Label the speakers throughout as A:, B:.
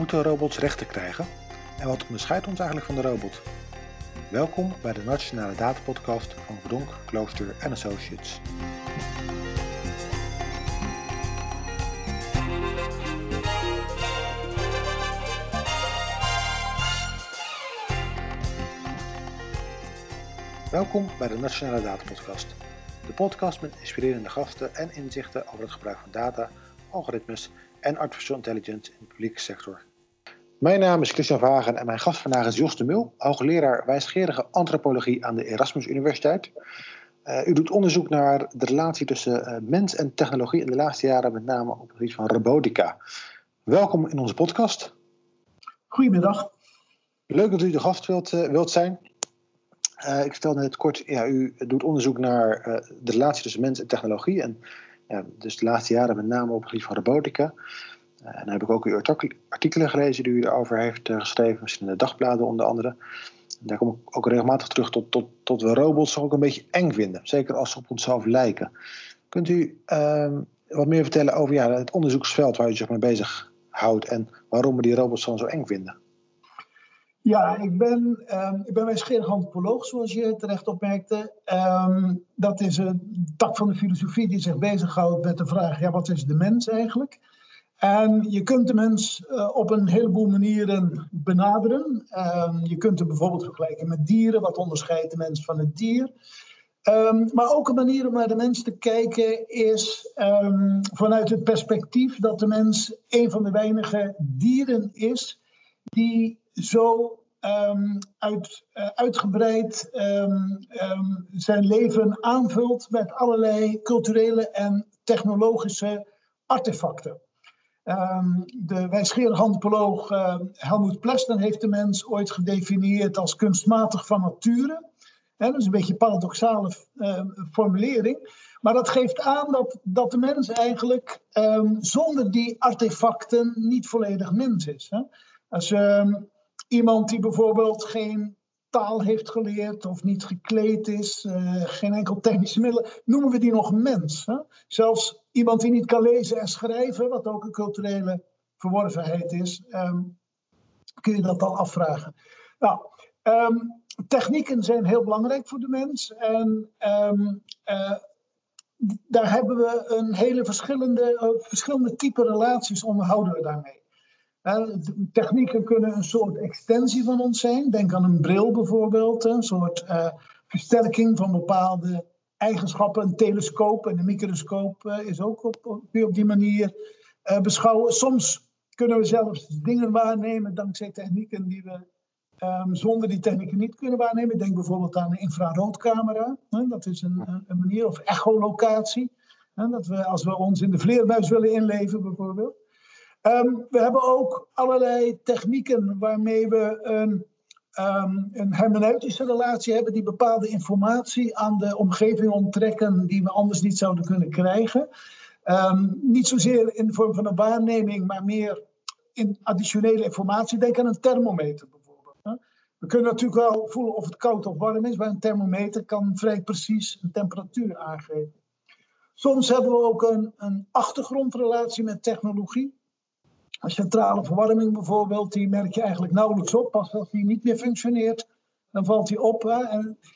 A: Moeten robots rechten krijgen? En wat onderscheidt ons eigenlijk van de robot? Welkom bij de Nationale Datapodcast van Verdonk, Klooster en Associates. Welkom bij de Nationale Datapodcast. De podcast met inspirerende gasten en inzichten over het gebruik van data, algoritmes en artificial intelligence in de publieke sector. Mijn naam is Christian Vagen en mijn gast vandaag is Jos de Mul, hoogleraar wijsgerige antropologie aan de Erasmus Universiteit. Uh, u doet onderzoek naar de relatie tussen uh, mens en technologie in de laatste jaren, met name op het gebied van robotica. Welkom in onze podcast.
B: Goedemiddag.
A: Leuk dat u de gast wilt, uh, wilt zijn. ik vertelde net kort, ja, u doet onderzoek naar de relatie tussen mens en technologie. En ja, dus de laatste jaren met name op het gebied van robotica. Eh, en dan heb ik ook uw artikelen gelezen die u erover heeft eh, geschreven, misschien in de dagbladen onder andere. Daar kom ik ook regelmatig terug tot, tot, tot we robots ook een beetje eng vinden, zeker als ze op onszelf lijken. Kunt u uh, wat meer vertellen over ja, het onderzoeksveld waar u zich mee bezig houdt en waarom we die robots dan zo eng vinden?
B: Ja, ik ben, um, ik ben wijsgerig antropoloog, zoals je terecht opmerkte. Um, dat is een tak van de filosofie die zich bezighoudt met de vraag: ja, wat is de mens eigenlijk? En je kunt de mens uh, op een heleboel manieren benaderen. Um, je kunt hem bijvoorbeeld vergelijken met dieren, wat onderscheidt de mens van het dier. Um, maar ook een manier om naar de mens te kijken is um, vanuit het perspectief dat de mens een van de weinige dieren is die zo uit, uh, uitgebreid zijn leven aanvult met allerlei culturele en technologische artefacten. Um, de wijsgerig antropoloog uh, Helmoet Plessner heeft de mens ooit gedefinieerd als kunstmatig van nature. Dat is een beetje een paradoxale uh, formulering. Maar dat geeft aan dat, dat de mens eigenlijk um, zonder die artefacten niet volledig mens is. Hè? Als iemand die bijvoorbeeld geen taal heeft geleerd of niet gekleed is, uh, geen enkel technische middelen, noemen we die nog mens. Hè? Zelfs iemand die niet kan lezen en schrijven, wat ook een culturele verworvenheid is, um, kun je dat al afvragen. Nou, um, technieken zijn heel belangrijk voor de mens en um, uh, daar hebben we een hele verschillende, uh, verschillende type relaties onderhouden we daarmee. Technieken kunnen een soort extensie van ons zijn. Denk aan een bril bijvoorbeeld, een soort uh, versterking van bepaalde eigenschappen. Een telescoop en een microscoop uh, is ook op, op, op die manier uh, beschouwen. Soms kunnen we zelfs dingen waarnemen dankzij technieken die we um, zonder die technieken niet kunnen waarnemen. Denk bijvoorbeeld aan een infraroodcamera. Dat is een, een manier, of echolocatie. Hè? Dat we, als we ons in de vleermuis willen inleven bijvoorbeeld. Um, we hebben ook allerlei technieken waarmee we een, um, een hermeneutische relatie hebben die bepaalde informatie aan de omgeving onttrekken die we anders niet zouden kunnen krijgen. Um, niet zozeer in de vorm van een waarneming, maar meer in additionele informatie. Denk aan een thermometer bijvoorbeeld. We kunnen natuurlijk wel voelen of het koud of warm is, maar een thermometer kan vrij precies een temperatuur aangeven. Soms hebben we ook een, een achtergrondrelatie met technologie. Centrale verwarming bijvoorbeeld, die merk je eigenlijk nauwelijks op. Pas als die niet meer functioneert, dan valt die op. Hè?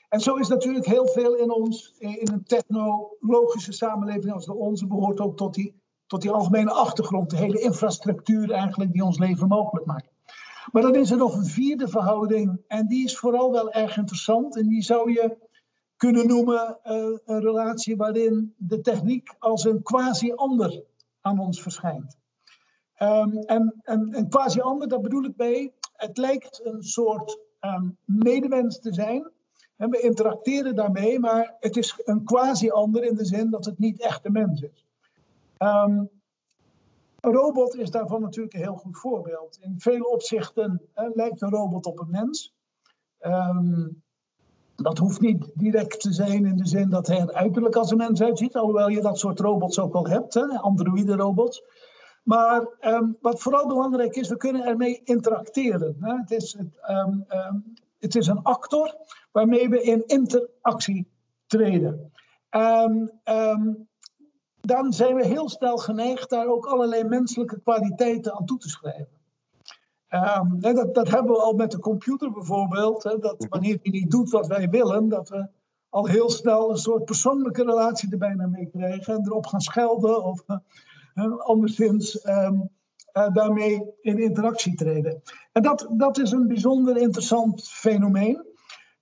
B: En, zo is natuurlijk heel veel in ons, in een technologische samenleving als de onze, behoort ook tot die, tot die algemene achtergrond, de hele infrastructuur eigenlijk die ons leven mogelijk maakt. Maar dan is er nog een vierde verhouding en die is vooral wel erg interessant en die zou je kunnen noemen uh, een relatie waarin de techniek als een quasi-ander aan ons verschijnt. Um, en, en, en quasi ander, daar bedoel ik mee, het lijkt een soort um, medemens te zijn. We interacteren daarmee, maar het is een quasi-ander in de zin dat het niet echt een mens is. Um, een robot is daarvan natuurlijk een heel goed voorbeeld. In vele opzichten lijkt een robot op een mens. Dat hoeft niet direct te zijn in de zin dat hij er uiterlijk als een mens uitziet, alhoewel je dat soort robots ook al hebt, androïde-robots. Maar um, wat vooral belangrijk is, we kunnen ermee interacteren. Hè? Het, is, het, um, um, het is een actor waarmee we in interactie treden. dan zijn we heel snel geneigd daar ook allerlei menselijke kwaliteiten aan toe te schrijven. Um, dat, dat, hebben we al met de computer bijvoorbeeld. Hè, dat mhm. wanneer hij niet doet wat wij willen, dat we al heel snel een soort persoonlijke relatie er bijna mee krijgen. En erop gaan schelden of anderszins um, daarmee in interactie treden. En dat, dat is een bijzonder interessant fenomeen.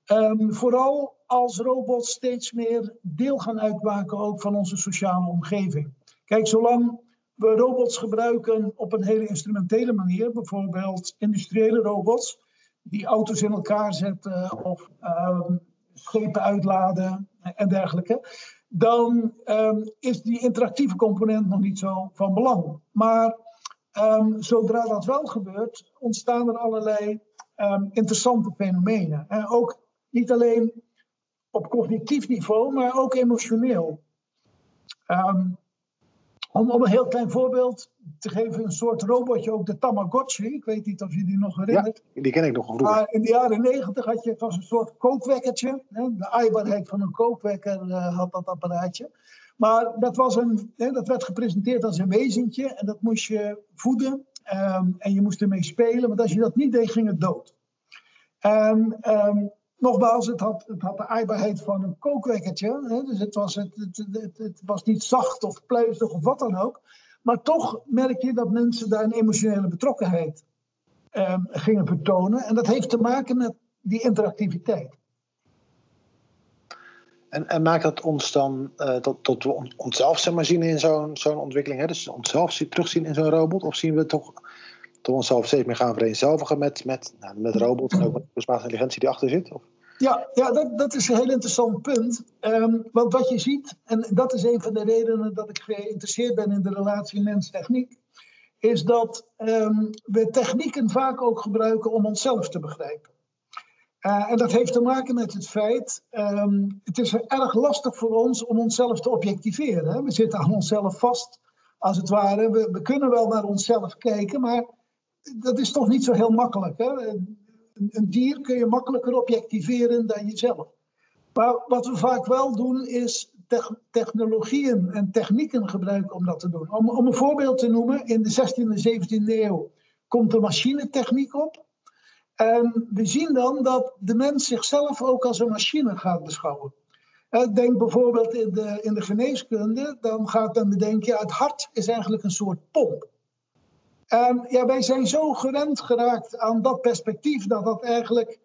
B: Um, vooral als robots steeds meer deel gaan uitmaken ook van onze sociale omgeving. Kijk, zolang we robots gebruiken op een hele instrumentele manier, bijvoorbeeld industriële robots die auto's in elkaar zetten of um, schepen uitladen en dergelijke, dan um, is die interactieve component nog niet zo van belang. Maar um, zodra dat wel gebeurt, ontstaan er allerlei interessante fenomenen. En ook niet alleen op cognitief niveau, maar ook emotioneel. Om, om een heel klein voorbeeld te geven, een soort robotje, ook de Tamagotchi. Ik weet niet of je die nog herinnert.
A: Ja, die ken ik nog
B: vroeger. Maar in de jaren negentig had je, het was een soort kookwekkertje. Hè? De aaibaarheid van een kookwekker uh, had dat apparaatje. Maar dat, was een, hè, dat werd gepresenteerd als een wezentje en dat moest je voeden. Um, en je moest ermee spelen, want als je dat niet deed, ging het dood. En um, nogmaals, het had, het had de aaibaarheid van een kookwekkertje. Hè? Dus het was, het, het, het, was niet zacht of pluizig of wat dan ook. Maar toch merk je dat mensen daar een emotionele betrokkenheid eh, gingen vertonen. En dat heeft te maken met die interactiviteit.
A: En, en maakt dat ons dan tot, tot we onszelf zeg maar, zien in zo'n zo'n ontwikkeling? Hè? Dus onszelf terugzien in zo'n robot? Of zien we toch toch onszelf steeds meer gaan vereenzelvigen met, met, nou, met robots en ook met kunstmatige intelligentie die achter zit? Of?
B: Ja, ja dat, dat is een heel interessant punt. Um, want wat je ziet, en dat is een van de redenen dat ik geïnteresseerd ben in de relatie mens-techniek, is dat um, we technieken vaak ook gebruiken om onszelf te begrijpen. Uh, en dat heeft te maken met het feit, um, het is erg lastig voor ons om onszelf te objectiveren. Hè? We zitten aan onszelf vast, als het ware. We, we kunnen wel naar onszelf kijken, maar dat is toch niet zo heel makkelijk. Hè? Een, dier kun je makkelijker objectiveren dan jezelf. Maar wat we vaak wel doen, is technologieën en technieken gebruiken om dat te doen. Om, om een voorbeeld te noemen, in de 16e en 17e eeuw komt de machinetechniek op. En we zien dan dat de mens zichzelf ook als een machine gaat beschouwen. Denk bijvoorbeeld in de, in de geneeskunde, dan gaat men bedenken, ja, het hart is eigenlijk een soort pomp. En ja, wij zijn zo gewend geraakt aan dat perspectief dat, dat, eigenlijk,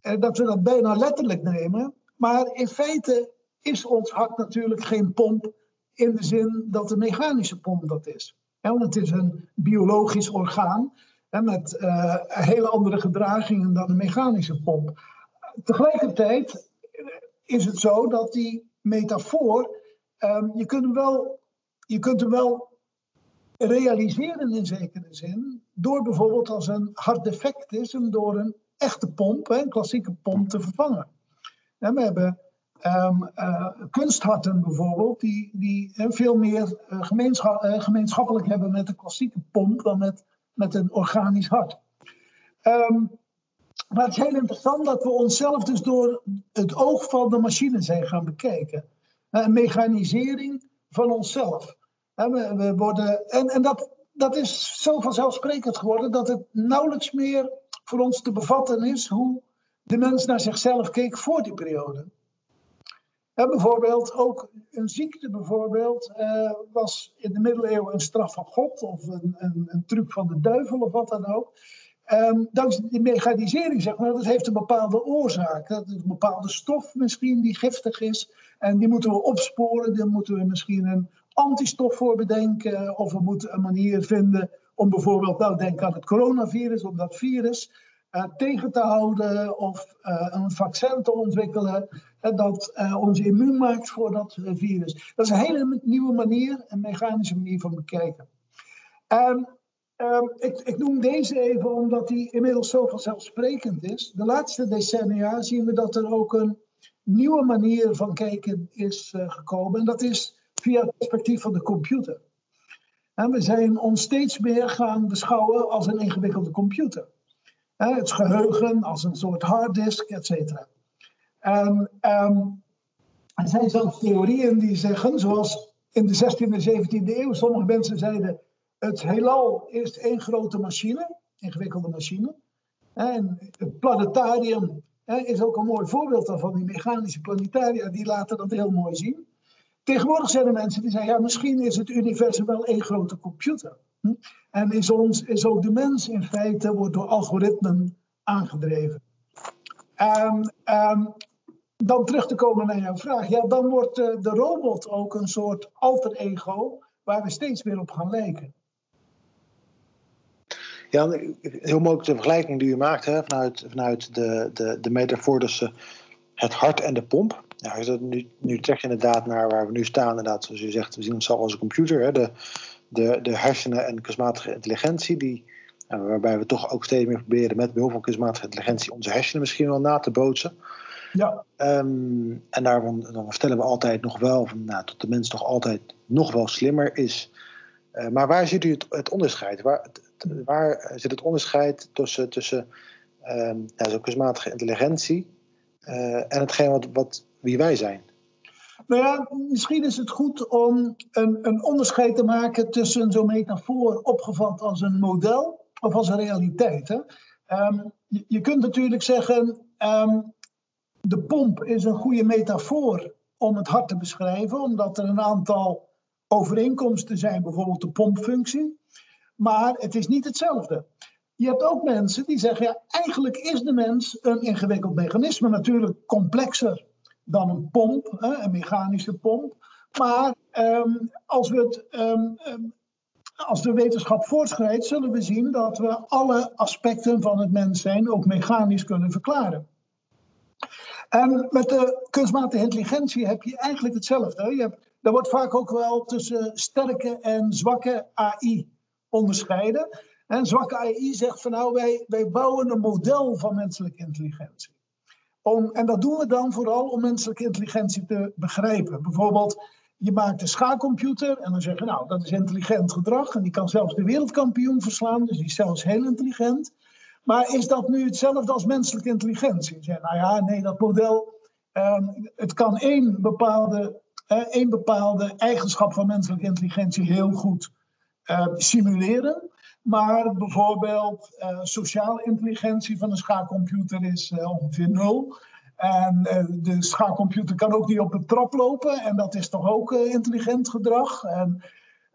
B: eh, dat we dat bijna letterlijk nemen. Maar in feite is ons hart natuurlijk geen pomp in de zin dat een mechanische pomp dat is. want het is een biologisch orgaan met uh, hele andere gedragingen dan een mechanische pomp. Tegelijkertijd is het zo dat die metafoor, um, je, kunt hem wel, je kunt hem wel realiseren in zekere zin. Door bijvoorbeeld als een hard defect is, hem door een echte pomp, een klassieke pomp, te vervangen. En we hebben um, uh, kunstharten bijvoorbeeld, die, die veel meer gemeenschap, uh, gemeenschappelijk hebben met een klassieke pomp dan met, met een organisch hart. Um, maar het is heel interessant dat we onszelf dus door het oog van de machine zijn gaan bekijken. Een mechanisering van onszelf. We, worden, en en dat, dat is zo vanzelfsprekend geworden dat het nauwelijks meer voor ons te bevatten is hoe de mens naar zichzelf keek voor die periode. Bijvoorbeeld ook een ziekte bijvoorbeeld, uh, was in de middeleeuwen een straf van God of een, een, een truc van de duivel of wat dan ook. Um, dankzij die mechanisering, zeg maar, dat heeft een bepaalde oorzaak. Dat is een bepaalde stof misschien die giftig is. En die moeten we opsporen. Dan moeten we misschien een antistof voor bedenken. Of we moeten een manier vinden om bijvoorbeeld, nou denk aan het coronavirus, om dat virus uh, tegen te houden. Of uh, een vaccin te ontwikkelen dat ons immuun maakt voor dat virus. Dat is een hele nieuwe manier, een mechanische manier van bekijken. En um, ik, ik, noem deze even omdat die inmiddels zo vanzelfsprekend is. De laatste decennia zien we dat er ook een nieuwe manier van kijken is gekomen. En dat is via het perspectief van de computer. En we zijn ons steeds meer gaan beschouwen als een ingewikkelde computer. Het geheugen als een soort harddisk, et. En um, er zijn zelfs theorieën die zeggen, zoals in de 16e en 17e eeuw, sommige mensen zeiden: het heelal is één grote machine. ingewikkelde machine. En het planetarium is ook een mooi voorbeeld daarvan. Die mechanische planetaria die laten dat heel mooi zien. Tegenwoordig zijn er mensen die zeggen, ja, misschien is het universum wel één grote computer. Hm? En is, ons, is ook de mens in feite wordt door algoritmen aangedreven. En um, dan terug te komen naar jouw vraag. Ja, dan wordt uh, de robot ook een soort alter ego waar we steeds meer op gaan lijken.
A: Ja, heel mooi de vergelijking die u maakt hè, vanuit, vanuit de, de, de metafoor tussen het hart en de pomp. Ja, nu, nu trek je inderdaad naar waar we nu staan, inderdaad, zoals u zegt, we zien onszelf als een computer. Hè, de, de, de hersenen en kunstmatige intelligentie, die, waarbij we toch ook steeds meer proberen met behulp van kunstmatige intelligentie onze hersenen misschien wel na te bootsen. Ja. Um, en daarvan dan vertellen we altijd nog wel van, nou, dat de mens toch altijd nog wel slimmer is. Uh, maar waar ziet u het, het onderscheid? Waar, waar, zit het onderscheid tussen, tussen um, ja, zo'n kunstmatige intelligentie uh, en hetgeen wat, wat, wie wij zijn?
B: Nou ja, misschien is het goed om een, een onderscheid te maken tussen zo'n metafoor opgevat als een model of als een realiteit. Hè? Um, je, je, kunt natuurlijk zeggen, um, de pomp is een goede metafoor om het hart te beschrijven, omdat er een aantal overeenkomsten zijn, bijvoorbeeld de pompfunctie. Maar het is niet hetzelfde. Je hebt ook mensen die zeggen, ja, eigenlijk is de mens een ingewikkeld mechanisme, natuurlijk complexer dan een pomp, een mechanische pomp. Maar um, als, we het, um, um, als de wetenschap voortschrijdt, zullen we zien dat we alle aspecten van het mens zijn ook mechanisch kunnen verklaren. En met de kunstmatige intelligentie heb je eigenlijk hetzelfde. Je hebt, daar wordt vaak ook wel tussen sterke en zwakke AI onderscheiden. En zwakke AI zegt van nou, wij, wij bouwen een model van menselijke intelligentie. Om, en dat doen we dan vooral om menselijke intelligentie te begrijpen. Bijvoorbeeld, je maakt een schaakcomputer en dan zeg je nou, dat is intelligent gedrag. En die kan zelfs de wereldkampioen verslaan, dus die is zelfs heel intelligent. Maar is dat nu hetzelfde als menselijke intelligentie? Zeg, nou ja, nee, dat model, um, het kan één bepaalde, één bepaalde eigenschap van menselijke intelligentie heel goed uh, simuleren. Maar bijvoorbeeld uh, sociale intelligentie van een schaakcomputer is ongeveer nul. En de schaakcomputer kan ook niet op een trap lopen. En dat is toch ook intelligent gedrag. En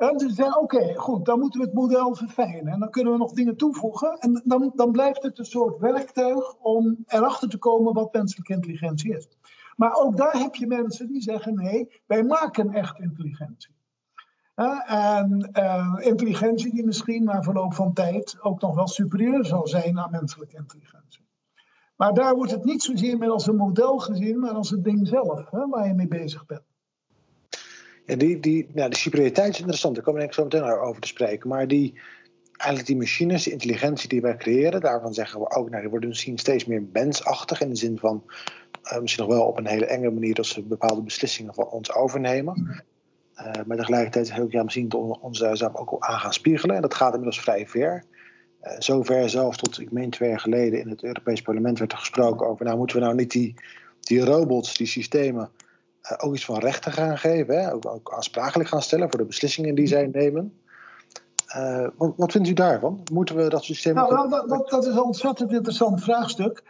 B: en ze zeggen, oké, goed, dan moeten we het model verfijnen. En dan kunnen we nog dingen toevoegen. En dan, dan blijft het een soort werktuig om erachter te komen wat menselijke intelligentie is. Maar ook daar heb je mensen die zeggen, nee, wij maken echt intelligentie. En uh, intelligentie die misschien na verloop van tijd ook nog wel superieur zal zijn aan menselijke intelligentie. Maar daar wordt het niet zozeer meer als een model gezien, maar als het ding zelf, hè, waar je mee bezig bent.
A: Ja, die, die, nou, de superioriteit is interessant, daar komen we zo meteen over te spreken. Maar die, eigenlijk die machines, de intelligentie die wij creëren, daarvan zeggen we ook, nou, die worden misschien steeds meer mensachtig. In de zin van uh, misschien nog wel op een hele enge manier dat ze bepaalde beslissingen van ons overnemen. Uh, maar tegelijkertijd ook ja, misschien onze zaak ook aan gaan spiegelen. En dat gaat inmiddels vrij ver. Uh, zover zelf tot, ik meen twee jaar geleden, in het Europees Parlement werd er gesproken over, nou moeten we nou niet die, die robots, die systemen uh, ook iets van rechten gaan geven. Hè? Ook, ook aansprakelijk gaan stellen voor de beslissingen die zij nemen. Uh, wat, wat, vindt u daarvan? Moeten we dat systeem.
B: Nou, nou dat, dat, dat, is een ontzettend interessant vraagstuk.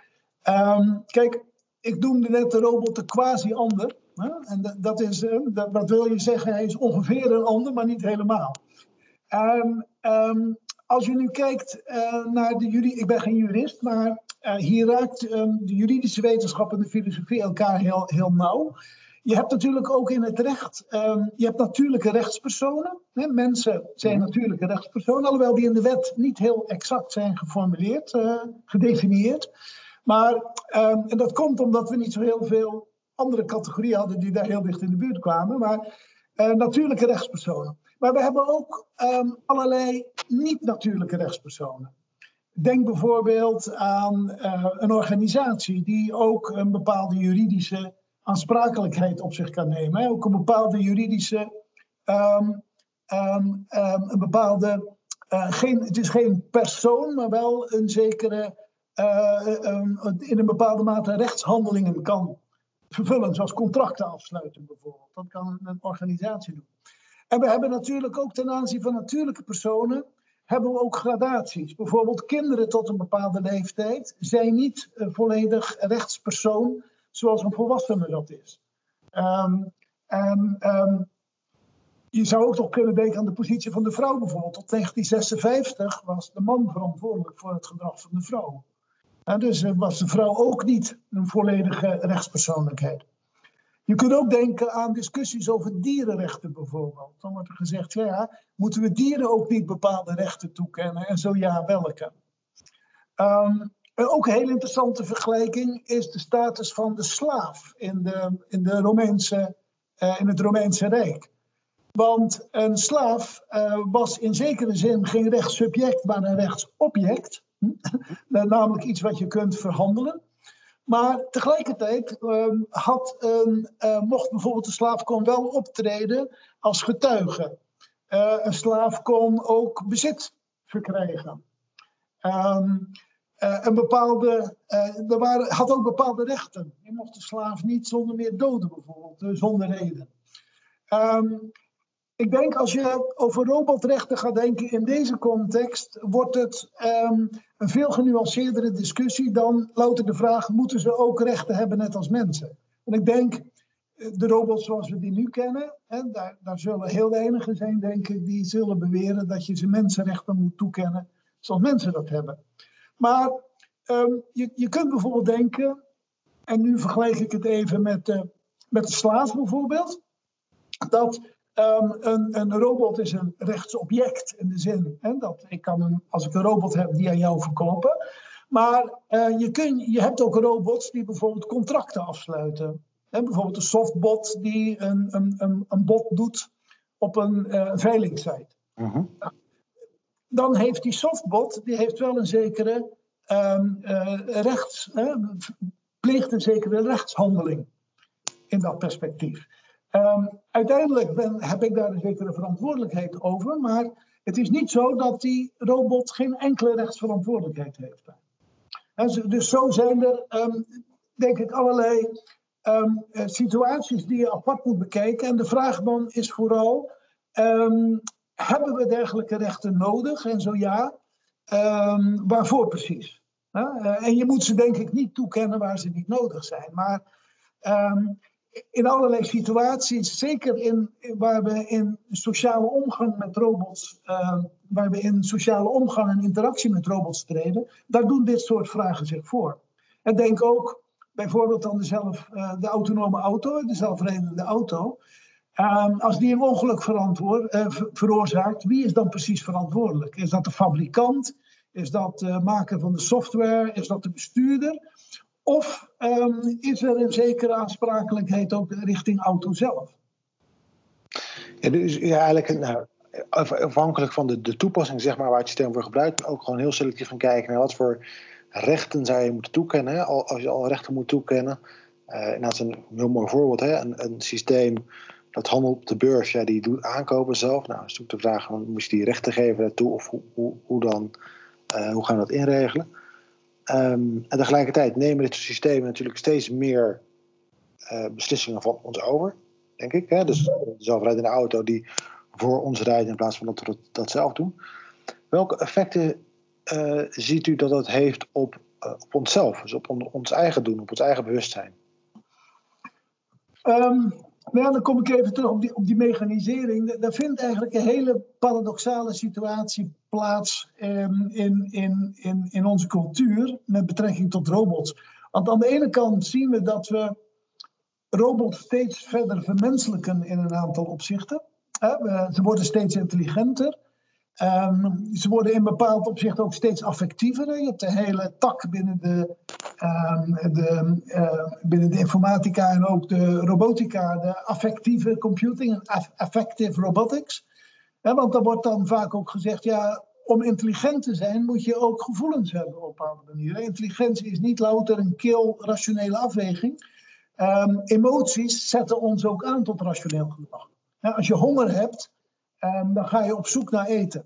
B: Um, kijk, ik noemde net de robot de quasi-ander. En dat, is, dat, dat, wil je zeggen, hij is ongeveer een ander, maar niet helemaal. Um, um, als je nu kijkt uh, naar de juridische. Ik ben geen jurist, maar hier raakt de juridische wetenschap en de filosofie elkaar heel, heel nauw. Je hebt natuurlijk ook in het recht, um, je hebt natuurlijke rechtspersonen. Hè? Mensen zijn natuurlijke rechtspersonen, alhoewel die in de wet niet heel exact zijn geformuleerd, uh, gedefinieerd. Maar, um, en dat komt omdat we niet zo heel veel andere categorieën hadden die daar heel dicht in de buurt kwamen. Maar uh, natuurlijke rechtspersonen. Maar we hebben ook um, allerlei niet-natuurlijke rechtspersonen. Denk bijvoorbeeld aan uh, een organisatie die ook een bepaalde juridische aansprakelijkheid op zich kan nemen. Hè? Ook een bepaalde juridische, um, um, een bepaalde, uh, geen, het is geen persoon, maar wel een zekere, in een bepaalde mate rechtshandelingen kan vervullen, zoals contracten afsluiten bijvoorbeeld. Dat kan een organisatie doen. En we hebben natuurlijk ook ten aanzien van natuurlijke personen, hebben we ook gradaties. Bijvoorbeeld kinderen tot een bepaalde leeftijd zijn niet volledig rechtspersoon zoals een volwassene dat is. Um, en um, je zou ook nog kunnen denken aan de positie van de vrouw bijvoorbeeld. Tot 1956 was de man verantwoordelijk voor het gedrag van de vrouw. En dus was de vrouw ook niet een volledige rechtspersoonlijkheid. Je kunt ook denken aan discussies over dierenrechten bijvoorbeeld. Dan wordt er gezegd, ja, moeten we dieren ook niet bepaalde rechten toekennen? En zo ja, welke? Um, ook een heel interessante vergelijking is de status van de slaaf in, de, in, de Romeinse, uh, in het Romeinse Rijk. Want een slaaf was in zekere zin geen rechtssubject, maar een rechtsobject. Namelijk iets wat je kunt verhandelen. Maar tegelijkertijd uh, had uh, mocht bijvoorbeeld de slaaf kon wel optreden als getuige. een slaaf kon ook bezit verkrijgen. Um, een bepaalde, er waren, had ook bepaalde rechten. Je mocht de slaaf niet zonder meer doden, bijvoorbeeld, zonder reden. Ik denk als je over robotrechten gaat denken in deze context, wordt het um, een veel genuanceerdere discussie dan louter de vraag: moeten ze ook rechten hebben net als mensen? En ik denk, eh, de robots zoals we die nu kennen, daar, zullen heel weinigen zijn, denk ik, die zullen beweren dat je ze mensenrechten moet toekennen zoals mensen dat hebben. Maar um, je, je kunt bijvoorbeeld denken, en nu vergelijk ik het even met, uh, met de slaaf bijvoorbeeld, dat Um, een, een, robot is een rechtsobject in de zin hè, dat ik kan een, als ik een robot heb die aan jou verkopen. Maar uh, je, kun, je hebt ook robots die bijvoorbeeld contracten afsluiten. Hè, bijvoorbeeld een softbot die een, een, een, een bot doet op een uh, veilingsite. Uh -huh. Dan heeft die softbot die heeft wel een zekere um, rechts, een zekere rechtshandeling in dat perspectief. Um, uiteindelijk ben, heb ik daar een zekere verantwoordelijkheid over, maar het is niet zo dat die robot geen enkele rechtsverantwoordelijkheid heeft. Dus zo zijn er, um, denk ik, allerlei um, situaties die je apart moet bekijken. En de vraag dan is vooral, hebben we dergelijke rechten nodig? En zo ja, waarvoor precies? Uh, en je moet ze denk ik niet toekennen waar ze niet nodig zijn. Maar in allerlei situaties, zeker in, waar we in sociale omgang met robots, uh, waar we in sociale omgang en interactie met robots treden, daar doen dit soort vragen zich voor. En denk ook bijvoorbeeld aan de, uh, de autonome auto, de zelfrijdende auto. Uh, als die een ongeluk uh, veroorzaakt, wie is dan precies verantwoordelijk? Is dat de fabrikant? Is dat de maker van de software? Is dat de bestuurder? Of um, is er een zekere aansprakelijkheid ook richting auto zelf?
A: Ja, dus ja, eigenlijk nou, afhankelijk van de, de toepassing zeg maar, waar het systeem voor gebruikt, ook gewoon heel selectief gaan kijken naar wat voor rechten zou je moeten toekennen. Als je al rechten moet toekennen. Uh, dat is een heel mooi voorbeeld. Hè? Een, een systeem dat handelt op de beurs, ja, die doet aankopen zelf. Nou, is natuurlijk de vraag: moet je die rechten geven daartoe of hoe, hoe, dan, uh, hoe gaan we dat inregelen? Um, en tegelijkertijd nemen dit soort systemen natuurlijk steeds meer uh, beslissingen van ons over, denk ik. Hè? Dus de zelfrijdende auto die voor ons rijdt in plaats van dat we dat, zelf doen. Welke effecten uh, ziet u dat dat heeft op, uh, op onszelf, dus op on, ons eigen doen, op ons eigen bewustzijn?
B: Um, maar dan kom ik even terug op die, op die mechanisering. Daar vindt eigenlijk een hele paradoxale situatie plaats um, in, in, in, in onze cultuur met betrekking tot robots. Want aan de ene kant zien we dat we robots steeds verder vermenselijken in een aantal opzichten. Ze worden steeds intelligenter. Um, ze worden in bepaald opzicht ook steeds affectiever. Je hebt de hele tak binnen de, um, de, uh, binnen de informatica en ook de robotica, de affectieve computing, affective robotics. Ja, want daar wordt dan vaak ook gezegd, ja, om intelligent te zijn moet je ook gevoelens hebben op een bepaalde manier. Intelligentie is niet louter een kil rationele afweging. Emoties zetten ons ook aan tot rationeel gedrag. Ja, als je honger hebt, um, dan ga je op zoek naar eten.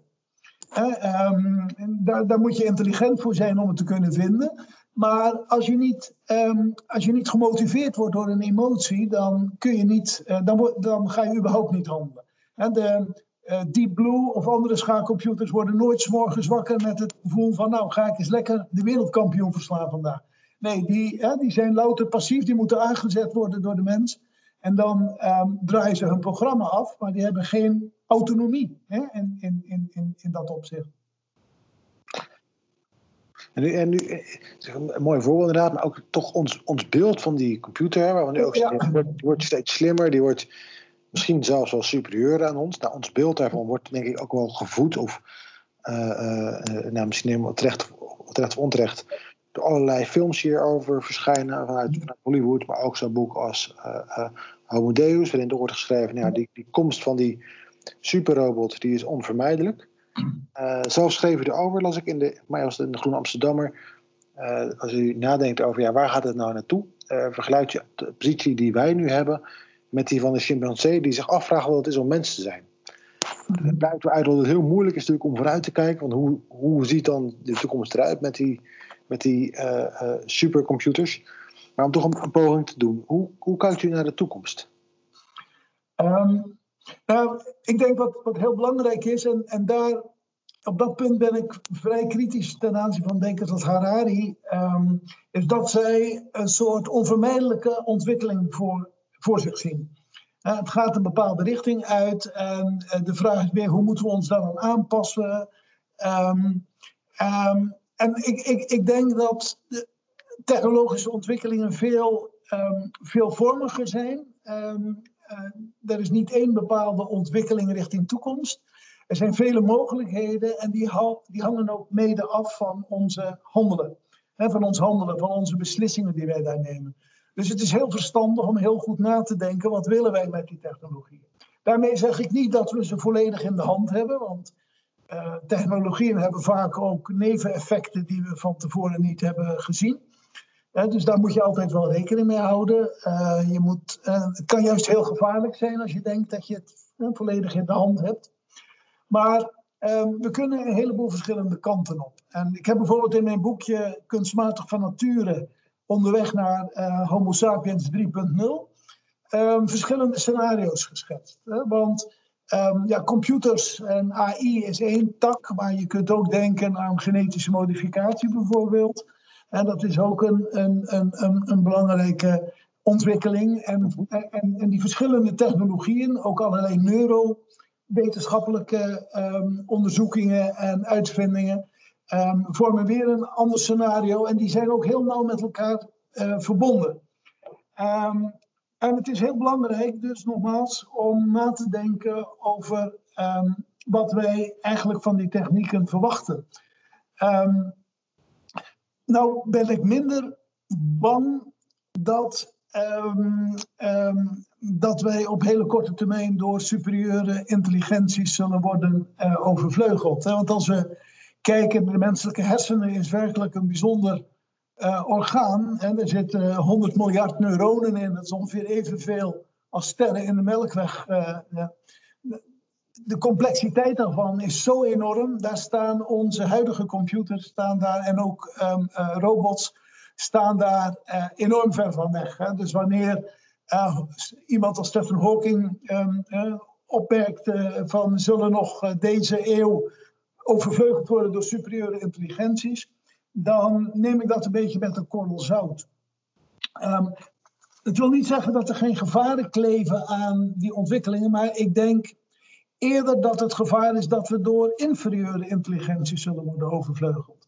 B: Um, daar, daar, moet je intelligent voor zijn om het te kunnen vinden. Maar als je niet, um, als je niet gemotiveerd wordt door een emotie, dan, kun je niet, uh, dan, dan ga je überhaupt niet handelen. En de, Deep Blue of andere schaakcomputers worden nooit s'morgens wakker met het gevoel van nou ga ik eens lekker de wereldkampioen verslaan vandaag. Nee, die, die zijn louter passief, die moeten aangezet worden door de mens. En dan ehm, draaien ze hun programma af, maar die hebben geen autonomie hè, in, in, in, in, dat opzicht.
A: En nu, en nu een mooi voorbeeld inderdaad, maar ook toch ons, ons beeld van die computer, waar we nu ook ja. die wordt, die wordt steeds slimmer, die wordt misschien zelfs wel superieur aan ons. Nou, ons beeld daarvan wordt denk ik ook wel gevoed of uh, uh, nou, misschien helemaal terecht, terecht of onterecht door allerlei films hierover verschijnen vanuit, vanuit Hollywood, maar ook zo'n boek als uh, Homo Deus, waarin er wordt geschreven, nou, die, die komst van die superrobot die is onvermijdelijk. Uh, zelf schreef u erover, las ik in de, mij als in de Groene Amsterdammer. Uh, als u nadenkt over ja, waar gaat het nou naartoe, uh, vergelijk je de positie die wij nu hebben met die van de chimpansee, die zich afvragen wat het is om mens te zijn. Het blijkt uit dat het heel moeilijk is natuurlijk om vooruit te kijken, want hoe, hoe ziet dan de toekomst eruit met die, met die supercomputers? Maar om toch een, poging te doen, hoe, hoe kijkt u naar de toekomst?
B: Um, nou, ik denk wat, wat heel belangrijk is, en, en daar, op dat punt ben ik vrij kritisch ten aanzien van denkers als Harari, um, is dat zij een soort onvermijdelijke ontwikkeling voor, voor zich zien. Het gaat een bepaalde richting uit en uh, de vraag is weer hoe moeten we ons dan aanpassen. Um, en ik, ik, ik denk dat de technologische ontwikkelingen veel, veelvormiger zijn. Uh, er is niet één bepaalde ontwikkeling richting toekomst. Er zijn vele mogelijkheden en die, die hangen ook mede af van onze handelen. Hè, van ons handelen, van onze beslissingen die wij daar nemen. Dus het is heel verstandig om heel goed na te denken, wat willen wij met die technologieën? Daarmee zeg ik niet dat we ze volledig in de hand hebben, want uh, technologieën hebben vaak ook neveneffecten die we van tevoren niet hebben gezien dus daar moet je altijd wel rekening mee houden. Uh, je moet, uh, het kan juist heel gevaarlijk zijn als je denkt dat je het uh, volledig in de hand hebt. Maar ehm, we kunnen een heleboel verschillende kanten op. En ik heb bijvoorbeeld in mijn boekje Kunstmatig van Nature onderweg naar Homo sapiens 3.0 ehm, verschillende scenario's geschetst. Want um, ja, computers en AI is één tak, maar je kunt ook denken aan genetische modificatie bijvoorbeeld. En dat is ook een, een, een, een belangrijke ontwikkeling. En, en, die verschillende technologieën, ook allerlei neurowetenschappelijke um, onderzoekingen en uitvindingen, um, vormen weer een ander scenario. En die zijn ook heel nauw met elkaar uh, verbonden. Um, en het is heel belangrijk, dus nogmaals, om na te denken over wat wij eigenlijk van die technieken verwachten. Um, nou ben ik minder bang dat, um, um, dat wij op hele korte termijn door superieure intelligenties zullen worden uh, overvleugeld. Want als we kijken, de menselijke hersenen is werkelijk een bijzonder uh, orgaan. En er zitten 100 miljard neuronen in, dat is ongeveer evenveel als sterren in de melkweg. Uh, de complexiteit daarvan is zo enorm. Daar staan onze huidige computers staan daar, en ook um, uh, robots staan daar uh, enorm ver van weg. Hè. Dus wanneer uh, iemand als Stephen Hawking um, opmerkt van zullen nog deze eeuw overvleugeld worden door superieure intelligenties, dan neem ik dat een beetje met een korrel zout. Um, het wil niet zeggen dat er geen gevaren kleven aan die ontwikkelingen, maar ik denk eerder dat het gevaar is dat we door inferieure intelligentie zullen worden overvleugeld.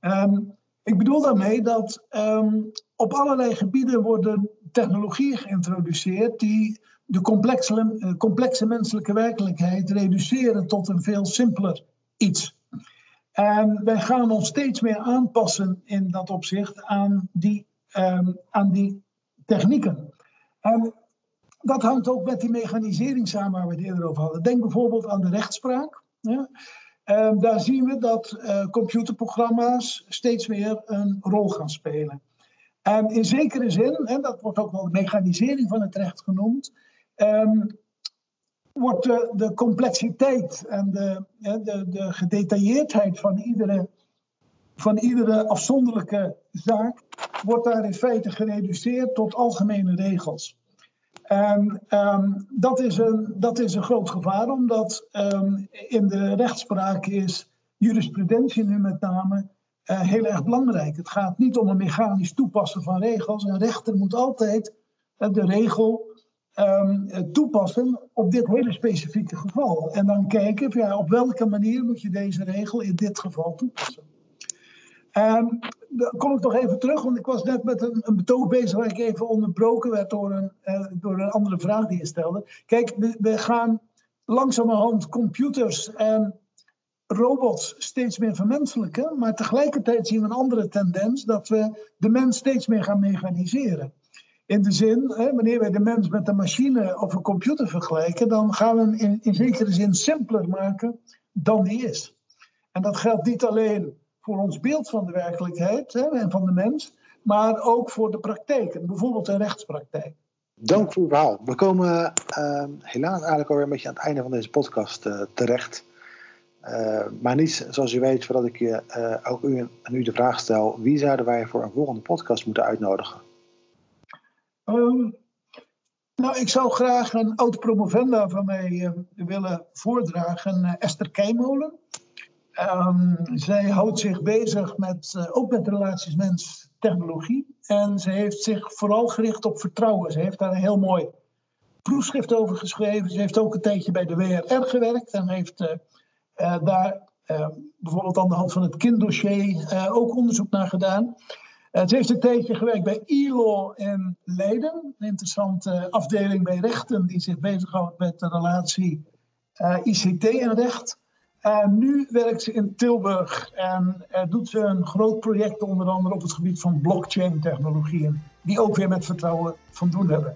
B: Um, ik bedoel daarmee dat um, op allerlei gebieden worden technologieën geïntroduceerd die de complexe, uh, complexe menselijke werkelijkheid reduceren tot een veel simpeler iets. En wij gaan ons steeds meer aanpassen in dat opzicht aan die, aan die technieken. En dat hangt ook met die mechanisering samen waar we het eerder over hadden. Denk bijvoorbeeld aan de rechtspraak. Um, daar zien we dat uh, computerprogramma's steeds meer een rol gaan spelen. En in zekere zin, dat wordt ook wel de mechanisering van het recht genoemd, um, wordt de, de, complexiteit en de, de, de gedetailleerdheid van iedere, van iedere afzonderlijke zaak, wordt daar in feite gereduceerd tot algemene regels. En ehm, dat, is een, dat is een groot gevaar, omdat ehm, in de rechtspraak is jurisprudentie nu met name uh, heel erg belangrijk. Het gaat niet om een mechanisch toepassen van regels. Een rechter moet altijd uh, de regel um, toepassen op dit hele specifieke geval. En dan kijken ja, op welke manier moet je deze regel in dit geval toepassen. Um, dan kom ik nog even terug, want ik was net met een, een betoog bezig waar ik even onderbroken werd door een, uh, door een andere vraag die je stelde. Kijk, we, we gaan langzamerhand computers en robots steeds meer vermenselijken, maar tegelijkertijd zien we een andere tendens dat we de mens steeds meer gaan mechaniseren. In de zin, hè, wanneer wij de mens met een machine of een computer vergelijken, dan gaan we hem in, in zekere zin simpeler maken dan die is. En dat geldt niet alleen voor ons beeld van de werkelijkheid hè, en van de mens, maar ook voor de praktijk, bijvoorbeeld de rechtspraktijk.
A: Dank voor uw verhaal. We komen uh, helaas eigenlijk alweer een beetje aan het einde van deze podcast uh, terecht. Uh, maar niet zoals u weet, voordat ik je, uh, ook u, aan u de vraag stel: wie zouden wij voor een volgende podcast moeten uitnodigen?
B: Um, nou, ik zou graag een oud promovenda van mij uh, willen voordragen, Esther Keimolen. Um, zij houdt zich bezig met, ook met relaties mens-technologie. En ze heeft zich vooral gericht op vertrouwen. Ze heeft daar een heel mooi proefschrift over geschreven. Ze heeft ook een tijdje bij de WRR gewerkt en heeft uh, daar uh, bijvoorbeeld aan de hand van het kinddossier ook onderzoek naar gedaan. ze heeft een tijdje gewerkt bij ILO in Leiden, een interessante afdeling bij rechten die zich bezighoudt met de relatie ICT en recht. En nu werkt ze in Tilburg en doet ze een groot project onder andere op het gebied van blockchain-technologieën, die ook weer met vertrouwen van doen hebben.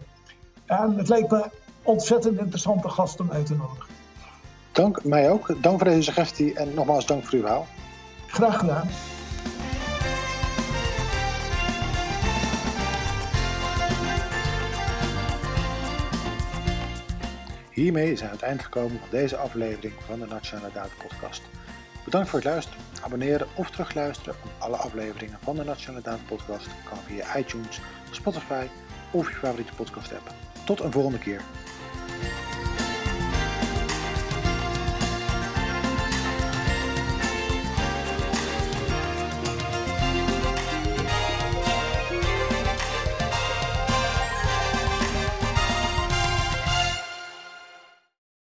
B: En het lijkt me ontzettend interessante gast om uit te nodigen.
A: Dank, mij ook. Dank voor deze suggestie en nogmaals dank voor uw verhaal.
B: Graag gedaan.
A: Hiermee zijn we het eind gekomen van deze aflevering van de Nationale Data Podcast. Bedankt voor het luisteren. Abonneren of terugluisteren op alle afleveringen van de Nationale Data Podcast kan via iTunes, Spotify of je favoriete podcast app. Tot een volgende keer.